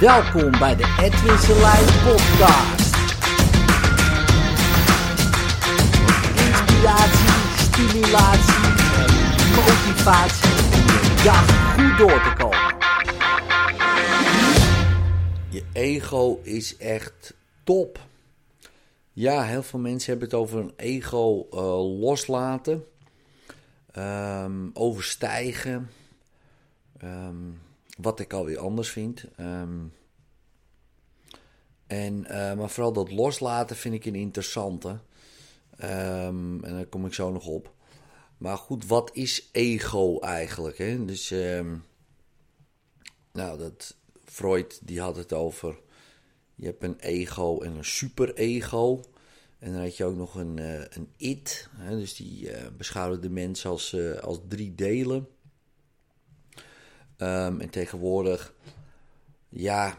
Welkom bij de Edwin Selijn podcast. Inspiratie, stimulatie en motivatie om dag goed door te komen. Je ego is echt top. Ja, heel veel mensen hebben het over een ego eh, loslaten, ehm, overstijgen. Ehm, wat ik alweer anders vind. Ehm, en, eh, maar vooral dat loslaten vind ik een interessante. en daar kom ik zo nog op. Maar goed, wat is ego eigenlijk? Hè? Dus, nou, dat, Freud die had het over. Je hebt een ego en een superego. En dan had je ook nog een, uh, een it. Hè, dus die uh, beschouwde de mens als, als drie delen. Um, en tegenwoordig, ja,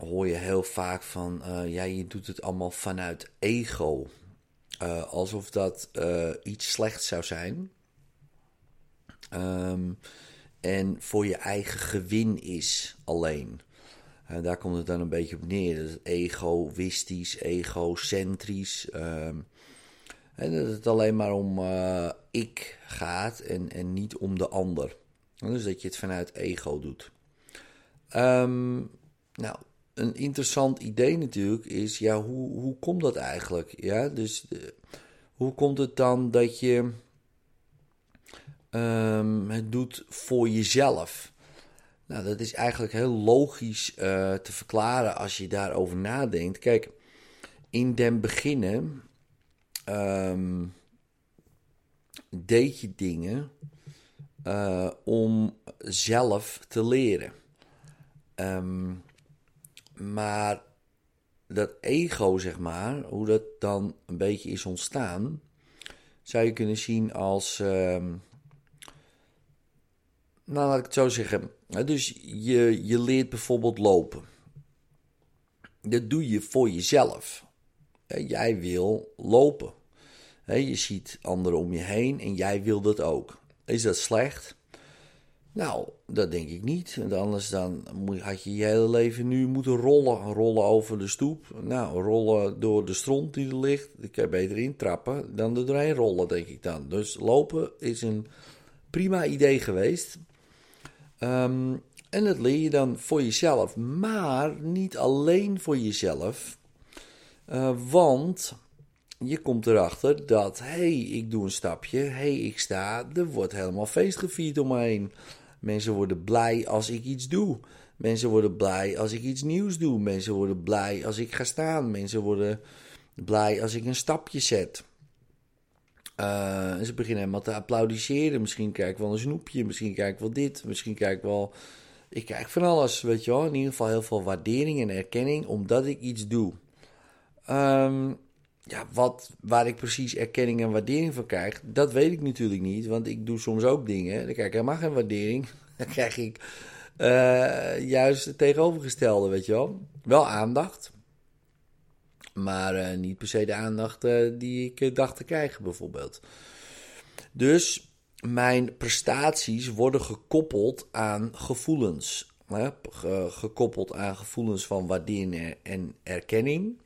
hoor je heel vaak van, ja, je doet het allemaal vanuit ego. alsof dat iets slechts zou zijn. Um, en voor je eigen gewin is alleen. En daar komt het dan een beetje op neer. Dat het egoïstisch, egocentrisch. Uh, en dat het alleen maar om uh, ik gaat en, en niet om de ander. Dus dat je het vanuit ego doet. Um, nou, een interessant idee natuurlijk is, ja, hoe, hoe komt dat eigenlijk? Ja, dus de, hoe komt het dan dat je um, het doet voor jezelf? Nou, dat is eigenlijk heel logisch uh, te verklaren als je daarover nadenkt. Kijk, in den beginnen um, deed je dingen uh, om zelf te leren. Um, maar dat ego, zeg maar, hoe dat dan een beetje is ontstaan, zou je kunnen zien als. Um, nou, laat ik het zo zeggen. Dus je, je leert bijvoorbeeld lopen. Dat doe je voor jezelf. Jij wil lopen. Je ziet anderen om je heen en jij wil dat ook. Is dat slecht? Nou, dat denk ik niet. Want anders dan had je je hele leven nu moeten rollen. Rollen over de stoep. Nou, rollen door de stront die er ligt. Ik kan beter intrappen dan er doorheen rollen, denk ik dan. Dus lopen is een prima idee geweest. Um, en dat leer je dan voor jezelf, maar niet alleen voor jezelf. Uh, want je komt erachter dat, hé, hey, ik doe een stapje, hé, hey, ik sta, er wordt helemaal feest gevierd om me heen. Mensen worden blij als ik iets doe. Mensen worden blij als ik iets nieuws doe. Mensen worden blij als ik ga staan. Mensen worden blij als ik een stapje zet. En ze beginnen helemaal te applaudisseren. Misschien kijk ik wel een snoepje, misschien kijk ik wel dit, misschien kijk ik wel... Ik kijk van alles, weet je wel. In ieder geval heel veel waardering en erkenning omdat ik iets doe. Um, ja, wat, waar ik precies erkenning en waardering van krijg, dat weet ik natuurlijk niet. Want ik doe soms ook dingen, dan krijg ik helemaal geen waardering. Dan krijg ik uh, juist het tegenovergestelde, weet je wel. Wel aandacht, maar uh, niet per se de aandacht uh, die ik dacht te krijgen, bijvoorbeeld. Dus mijn prestaties worden gekoppeld aan gevoelens. Hè? Gekoppeld aan gevoelens van waardering en erkenning.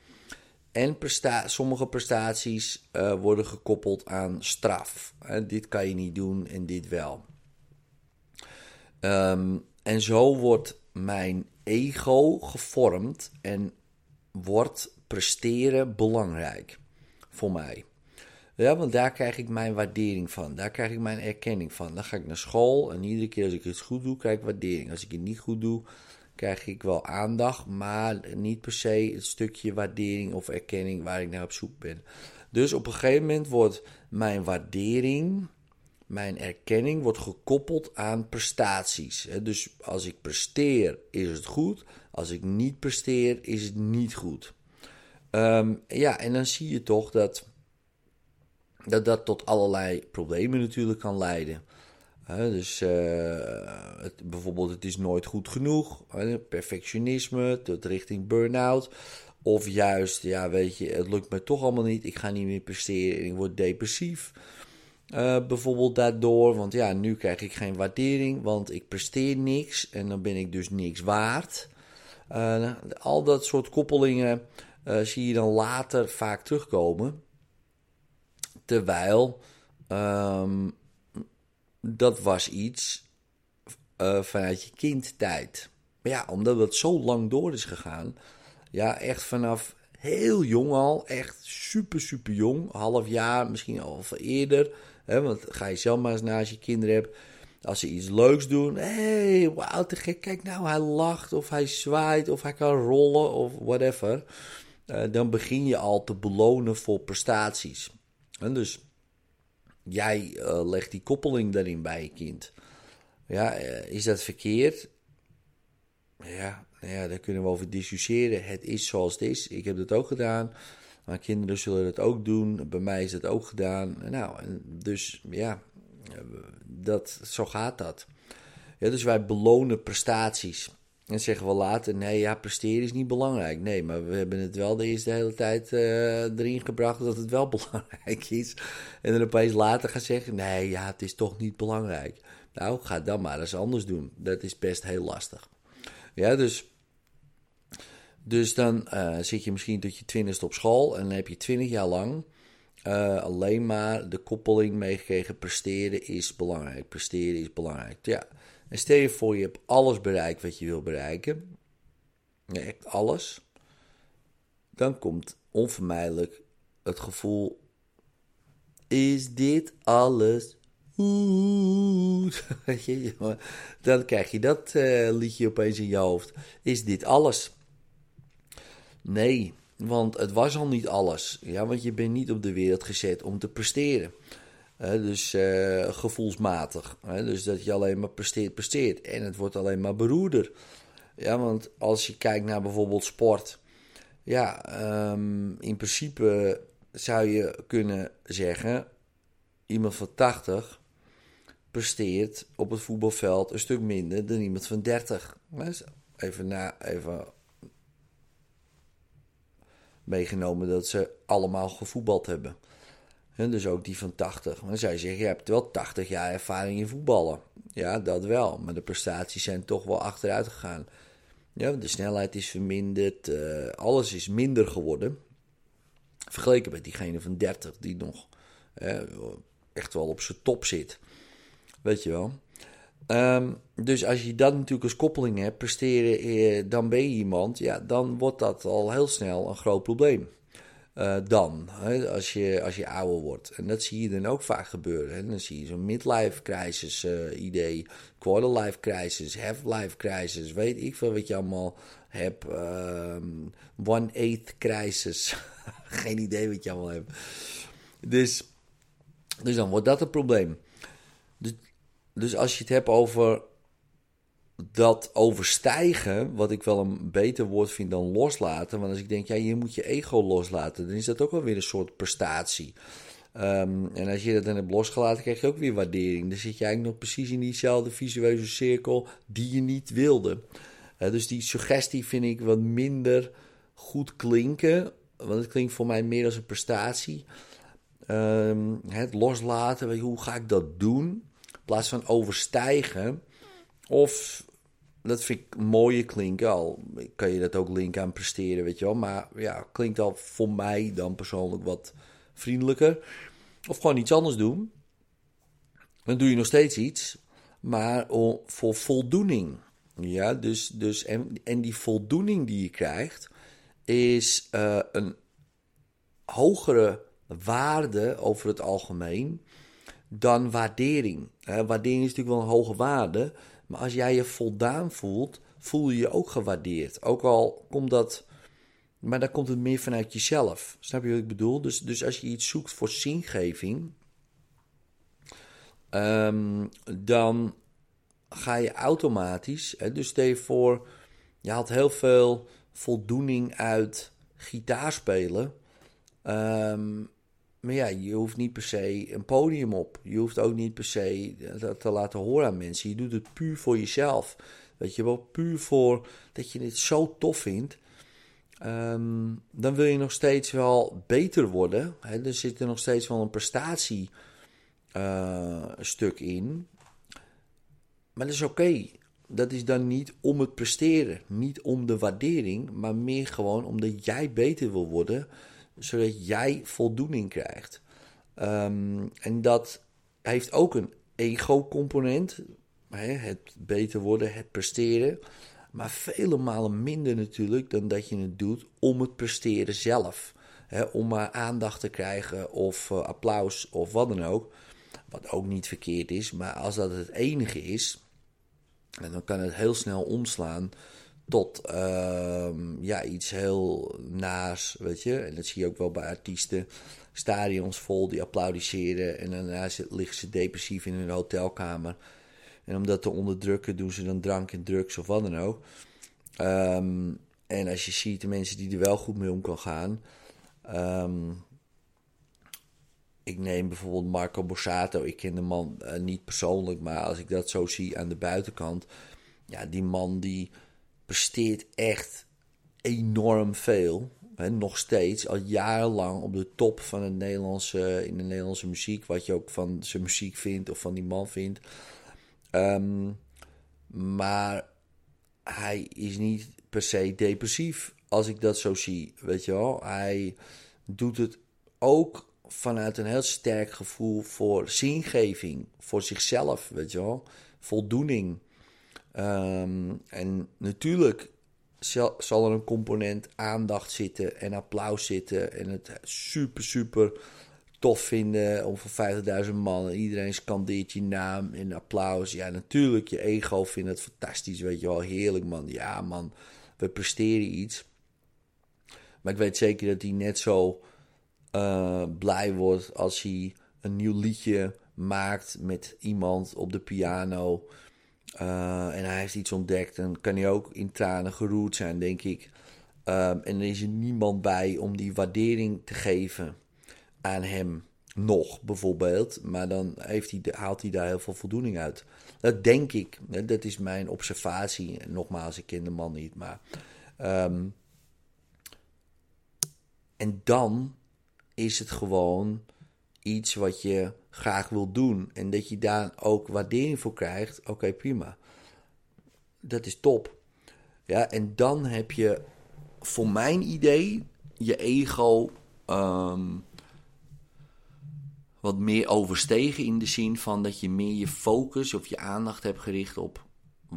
En presta sommige prestaties uh, worden gekoppeld aan straf. Hè? Dit kan je niet doen en dit wel. Um, en zo wordt mijn ego gevormd en wordt presteren belangrijk voor mij. Ja, want daar krijg ik mijn waardering van. Daar krijg ik mijn erkenning van. Dan ga ik naar school en iedere keer als ik het goed doe, krijg ik waardering. Als ik het niet goed doe, krijg ik wel aandacht, maar niet per se het stukje waardering of erkenning waar ik naar op zoek ben. Dus op een gegeven moment wordt mijn waardering, mijn erkenning, wordt gekoppeld aan prestaties. Dus als ik presteer, is het goed. Als ik niet presteer, is het niet goed. Um, ja, en dan zie je toch dat, dat dat tot allerlei problemen natuurlijk kan leiden. Dus het, bijvoorbeeld, het is nooit goed genoeg. perfectionisme, tot richting burn-out. Of juist, ja, weet je, het lukt me toch allemaal niet. Ik ga niet meer presteren en ik word depressief. Uh, bijvoorbeeld daardoor, want ja, nu krijg ik geen waardering, want ik presteer niks en dan ben ik dus niks waard. Uh, al dat soort koppelingen zie je dan later vaak terugkomen. Terwijl um, dat was iets uh, vanuit je kindtijd. Maar ja, omdat het zo lang door is gegaan. Ja, echt vanaf heel jong al. Echt super, super jong. Half jaar, misschien al veel eerder. Hè, want ga je zelf maar eens na als je kinderen hebt. Als ze iets leuks doen. Hé, hey, wauw, te gek. Kijk nou, hij lacht of hij zwaait of hij kan rollen of whatever. Uh, dan begin je al te belonen voor prestaties. En dus jij uh, legt die koppeling daarin bij je kind. Ja, uh, is dat verkeerd? Ja, nou ja, daar kunnen we over discussiëren. Het is zoals het is. Ik heb dat ook gedaan. Mijn kinderen zullen het ook doen. Bij mij is het ook gedaan. Nou, dus ja, dat, zo gaat dat. Ja, dus wij belonen prestaties. En zeggen we later, nee, ja, presteren is niet belangrijk. Nee, maar we hebben het wel de eerste hele tijd uh, erin gebracht dat het wel belangrijk is. En dan opeens later gaan zeggen, nee, ja, het is toch niet belangrijk. Nou, ga dan maar eens anders doen. Dat is best heel lastig. Ja, dus, dus dan uh, zit je misschien tot je twintigste op school en dan heb je twintig jaar lang uh, alleen maar de koppeling meegekregen: presteren is belangrijk. Presteren is belangrijk. Ja. En stel je voor, je hebt alles bereikt wat je wil bereiken. echt alles. Dan komt onvermijdelijk het gevoel: is dit alles? Dan krijg je dat uh, liedje opeens in je hoofd. Is dit alles? Nee, want het was al niet alles. Ja, want je bent niet op de wereld gezet om te presteren. Dus uh, gevoelsmatig. dus dat je alleen maar presteert, presteert. En het wordt alleen maar beroerder. Ja, want als je kijkt naar bijvoorbeeld sport. Ja, um, in principe zou je kunnen zeggen: iemand van 80 presteert op het voetbalveld een stuk minder dan iemand van 30. Even, na, even meegenomen dat ze allemaal gevoetbald hebben. En dus ook die van 80. Dan zou je zeggen, je hebt wel 80 jaar ervaring in voetballen. Ja, dat wel. Maar de prestaties zijn toch wel achteruit gegaan. Ja, de snelheid is verminderd. Uh, alles is minder geworden. Vergeleken met diegene van 30 die nog echt wel op zijn top zit. Weet je wel. Um, dus als je dat natuurlijk als koppeling hebt, presteren, eh, dan ben je iemand, ja, dan wordt dat al heel snel een groot probleem. Uh, dan, hè, als, je, als je ouder wordt. En dat zie je dan ook vaak gebeuren. Hè. Dan zie je zo'n midlife crisis uh, idee, quarter life crisis, half life crisis, weet ik veel wat je allemaal hebt. Um, one eighth crisis, geen idee wat je allemaal hebt. Dus, dus dan wordt dat een probleem. Dus dus als je het hebt over dat overstijgen, wat ik wel een beter woord vind dan loslaten. Want als ik denk, ja, je moet je ego loslaten, dan is dat ook wel weer een soort prestatie. Um, en als je dat dan hebt losgelaten, krijg je ook weer waardering. Dan zit je eigenlijk nog precies in diezelfde visueuze cirkel die je niet wilde. Uh, dus die suggestie vind ik wat minder goed klinken. Want het klinkt voor mij meer als een prestatie. Um, het loslaten, hoe ga ik dat doen? In plaats van overstijgen. Of, dat vind ik mooie klinken. Al kan je dat ook linken aan presteren, weet je wel. Maar ja, klinkt al voor mij dan persoonlijk wat vriendelijker. Of gewoon iets anders doen. Dan doe je nog steeds iets. Maar voor voldoening. Ja, dus, dus en, en die voldoening die je krijgt, is uh, een hogere waarde over het algemeen dan waardering. waardering is natuurlijk wel een hoge waarde, maar als jij je voldaan voelt, voel je je ook gewaardeerd. Ook al komt dat, maar dan komt het meer vanuit jezelf. Snap je wat ik bedoel? Dus, dus als je iets zoekt voor zingeving, um, dan ga je automatisch, hè, dus stel je voor, je had heel veel voldoening uit gitaarspelen. Um, maar ja, je hoeft niet per se een podium op. Je hoeft ook niet per se dat te laten horen aan mensen. Je doet het puur voor jezelf. Weet je wel, puur voor dat je het zo tof vindt. Um, dan wil je nog steeds wel beter worden. Er zit er nog steeds wel een prestatiestuk uh, in. Maar dat is oké. dat is dan niet om het presteren, niet om de waardering, maar meer gewoon omdat jij beter wil worden, zodat jij voldoening krijgt. Ehm, en dat heeft ook een ego-component, het beter worden, het presteren. Maar vele malen minder natuurlijk dan dat je het doet om het presteren zelf. om maar aandacht te krijgen of uh, applaus of wat dan ook. Wat ook niet verkeerd is, maar als dat het enige is, dan kan het heel snel omslaan tot ehm, ja, iets heel naars, weet je. En dat zie je ook wel bij artiesten. Stadions vol die applaudisseren en daarna liggen ze depressief in hun hotelkamer. En om dat te onderdrukken doen ze dan drank en drugs of wat dan ook. Ehm, en als je ziet de mensen die er wel goed mee om kan gaan. Ehm, ik neem bijvoorbeeld Marco Borsato. Ik ken de man eh, niet persoonlijk, maar als ik dat zo zie aan de buitenkant. Ja, die man die presteert echt enorm veel. Hè, nog steeds, al jarenlang op de top van het Nederlandse, in de Nederlandse muziek. Wat je ook van zijn muziek vindt of van die man vindt. Ehm, maar hij is niet per se depressief als ik dat zo zie. Weet je wel, hij doet het ook vanuit een heel sterk gevoel voor zingeving, voor zichzelf, weet je wel, voldoening. Ehm, en natuurlijk zal, er een component aandacht zitten en applaus zitten en het super, super tof vinden om voor 50.000 man en iedereen scandeert je naam in applaus. Ja, natuurlijk, je ego vindt het fantastisch, weet je wel, heerlijk man. Ja man, we presteren iets. Maar ik weet zeker dat hij net zo uh, blij wordt als hij een nieuw liedje maakt met iemand op de piano. Uh, en hij heeft iets ontdekt. Dan kan hij ook in tranen geroerd zijn, denk ik. Um, en er is er niemand bij om die waardering te geven aan hem. Nog bijvoorbeeld. Maar dan heeft hij, haalt hij daar heel veel voldoening uit. Dat denk ik. Dat is mijn observatie. En nogmaals, ik ken de man niet. Maar. Um, en dan is het gewoon iets wat je graag wil doen. En dat je daar ook waardering voor krijgt. Oké, prima. Dat is top. Ja, en dan heb je, voor mijn idee, je ego um, wat meer overstegen. In de zin van dat je meer je focus of je aandacht hebt gericht op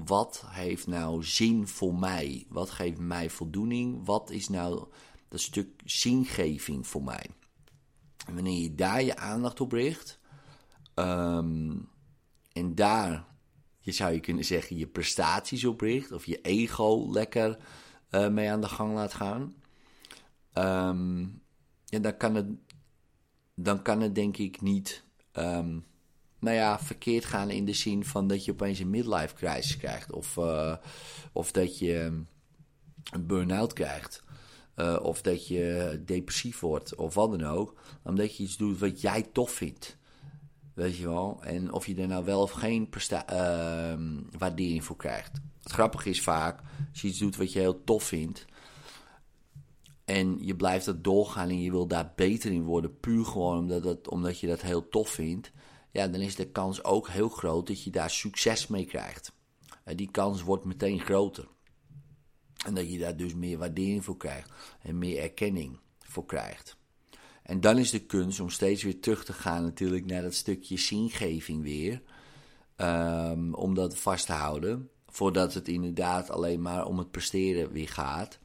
wat heeft nou zin voor mij? Wat geeft mij voldoening? Wat is nou dat stuk zingeving voor mij? Wanneer je daar je aandacht op richt, ehm, en daar, je zou je kunnen zeggen, je prestaties op richt, of je ego lekker uh, mee aan de gang laat gaan, um, ja, dan, kan het, dan kan het denk ik niet, um, nou ja, verkeerd gaan in de zin van dat je opeens een midlife crisis krijgt, of, uh, of dat je een burn-out krijgt. Uh, of dat je depressief wordt of wat dan ook. Omdat je iets doet wat jij tof vindt. Weet je wel? En of je er nou wel of geen uh, waardering voor krijgt. Het grappige is vaak, als je iets doet wat je heel tof vindt. En je blijft dat doorgaan en je wil daar beter in worden. Puur gewoon omdat, het, omdat je dat heel tof vindt. Ja, dan is de kans ook heel groot dat je daar succes mee krijgt. En die kans wordt meteen groter. En dat je daar dus meer waardering voor krijgt en meer erkenning voor krijgt. En dan is de kunst om steeds weer terug te gaan natuurlijk naar dat stukje zingeving weer. Um, om dat vast te houden. Voordat het inderdaad alleen maar om het presteren weer gaat.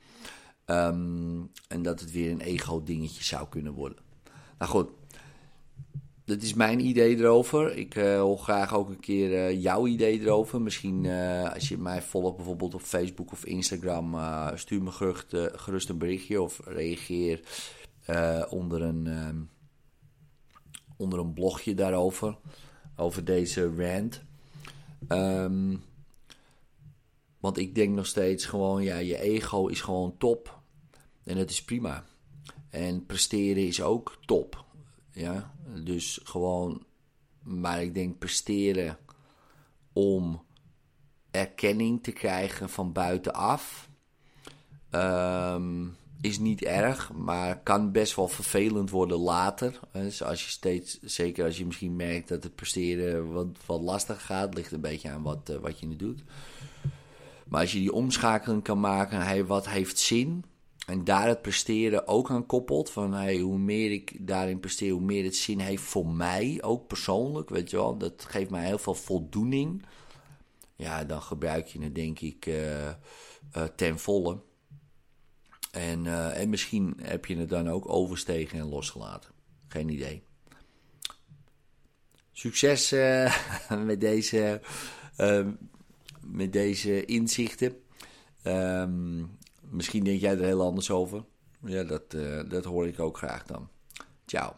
Um, en dat het weer een ego-dingetje zou kunnen worden. Nou goed, dat is mijn idee erover. Ik uh, wil graag ook een keer uh, jouw idee erover. Misschien uh, als je mij volgt bijvoorbeeld op Facebook of Instagram, stuur me gerust, een berichtje of reageer onder, een, ehm, onder een blogje daarover. Over deze rant. Um, want ik denk nog steeds gewoon, ja, je ego is gewoon top. En dat is prima. En presteren is ook top. Ja, dus gewoon, maar ik denk presteren om erkenning te krijgen van buitenaf. Um, is niet erg, maar kan best wel vervelend worden later. Dus als je steeds, zeker als je misschien merkt dat het presteren wat, wat lastig gaat, ligt een beetje aan wat, uh, wat je nu doet. Maar als je die omschakeling kan maken, hey, wat heeft zin? En daar het presteren ook aan koppelt. Van hey, hoe meer ik daarin presteer, hoe meer het zin heeft voor mij, ook persoonlijk. Weet je wel, dat geeft mij heel veel voldoening. Ja, dan gebruik je het denk ik uh, uh, ten volle. En, uh, en misschien heb je het dan ook overstegen en losgelaten. Geen idee. Succes met, deze, met deze inzichten. Um, Misschien denk jij er heel anders over. Ja, dat, uh, dat hoor ik ook graag dan. Ciao.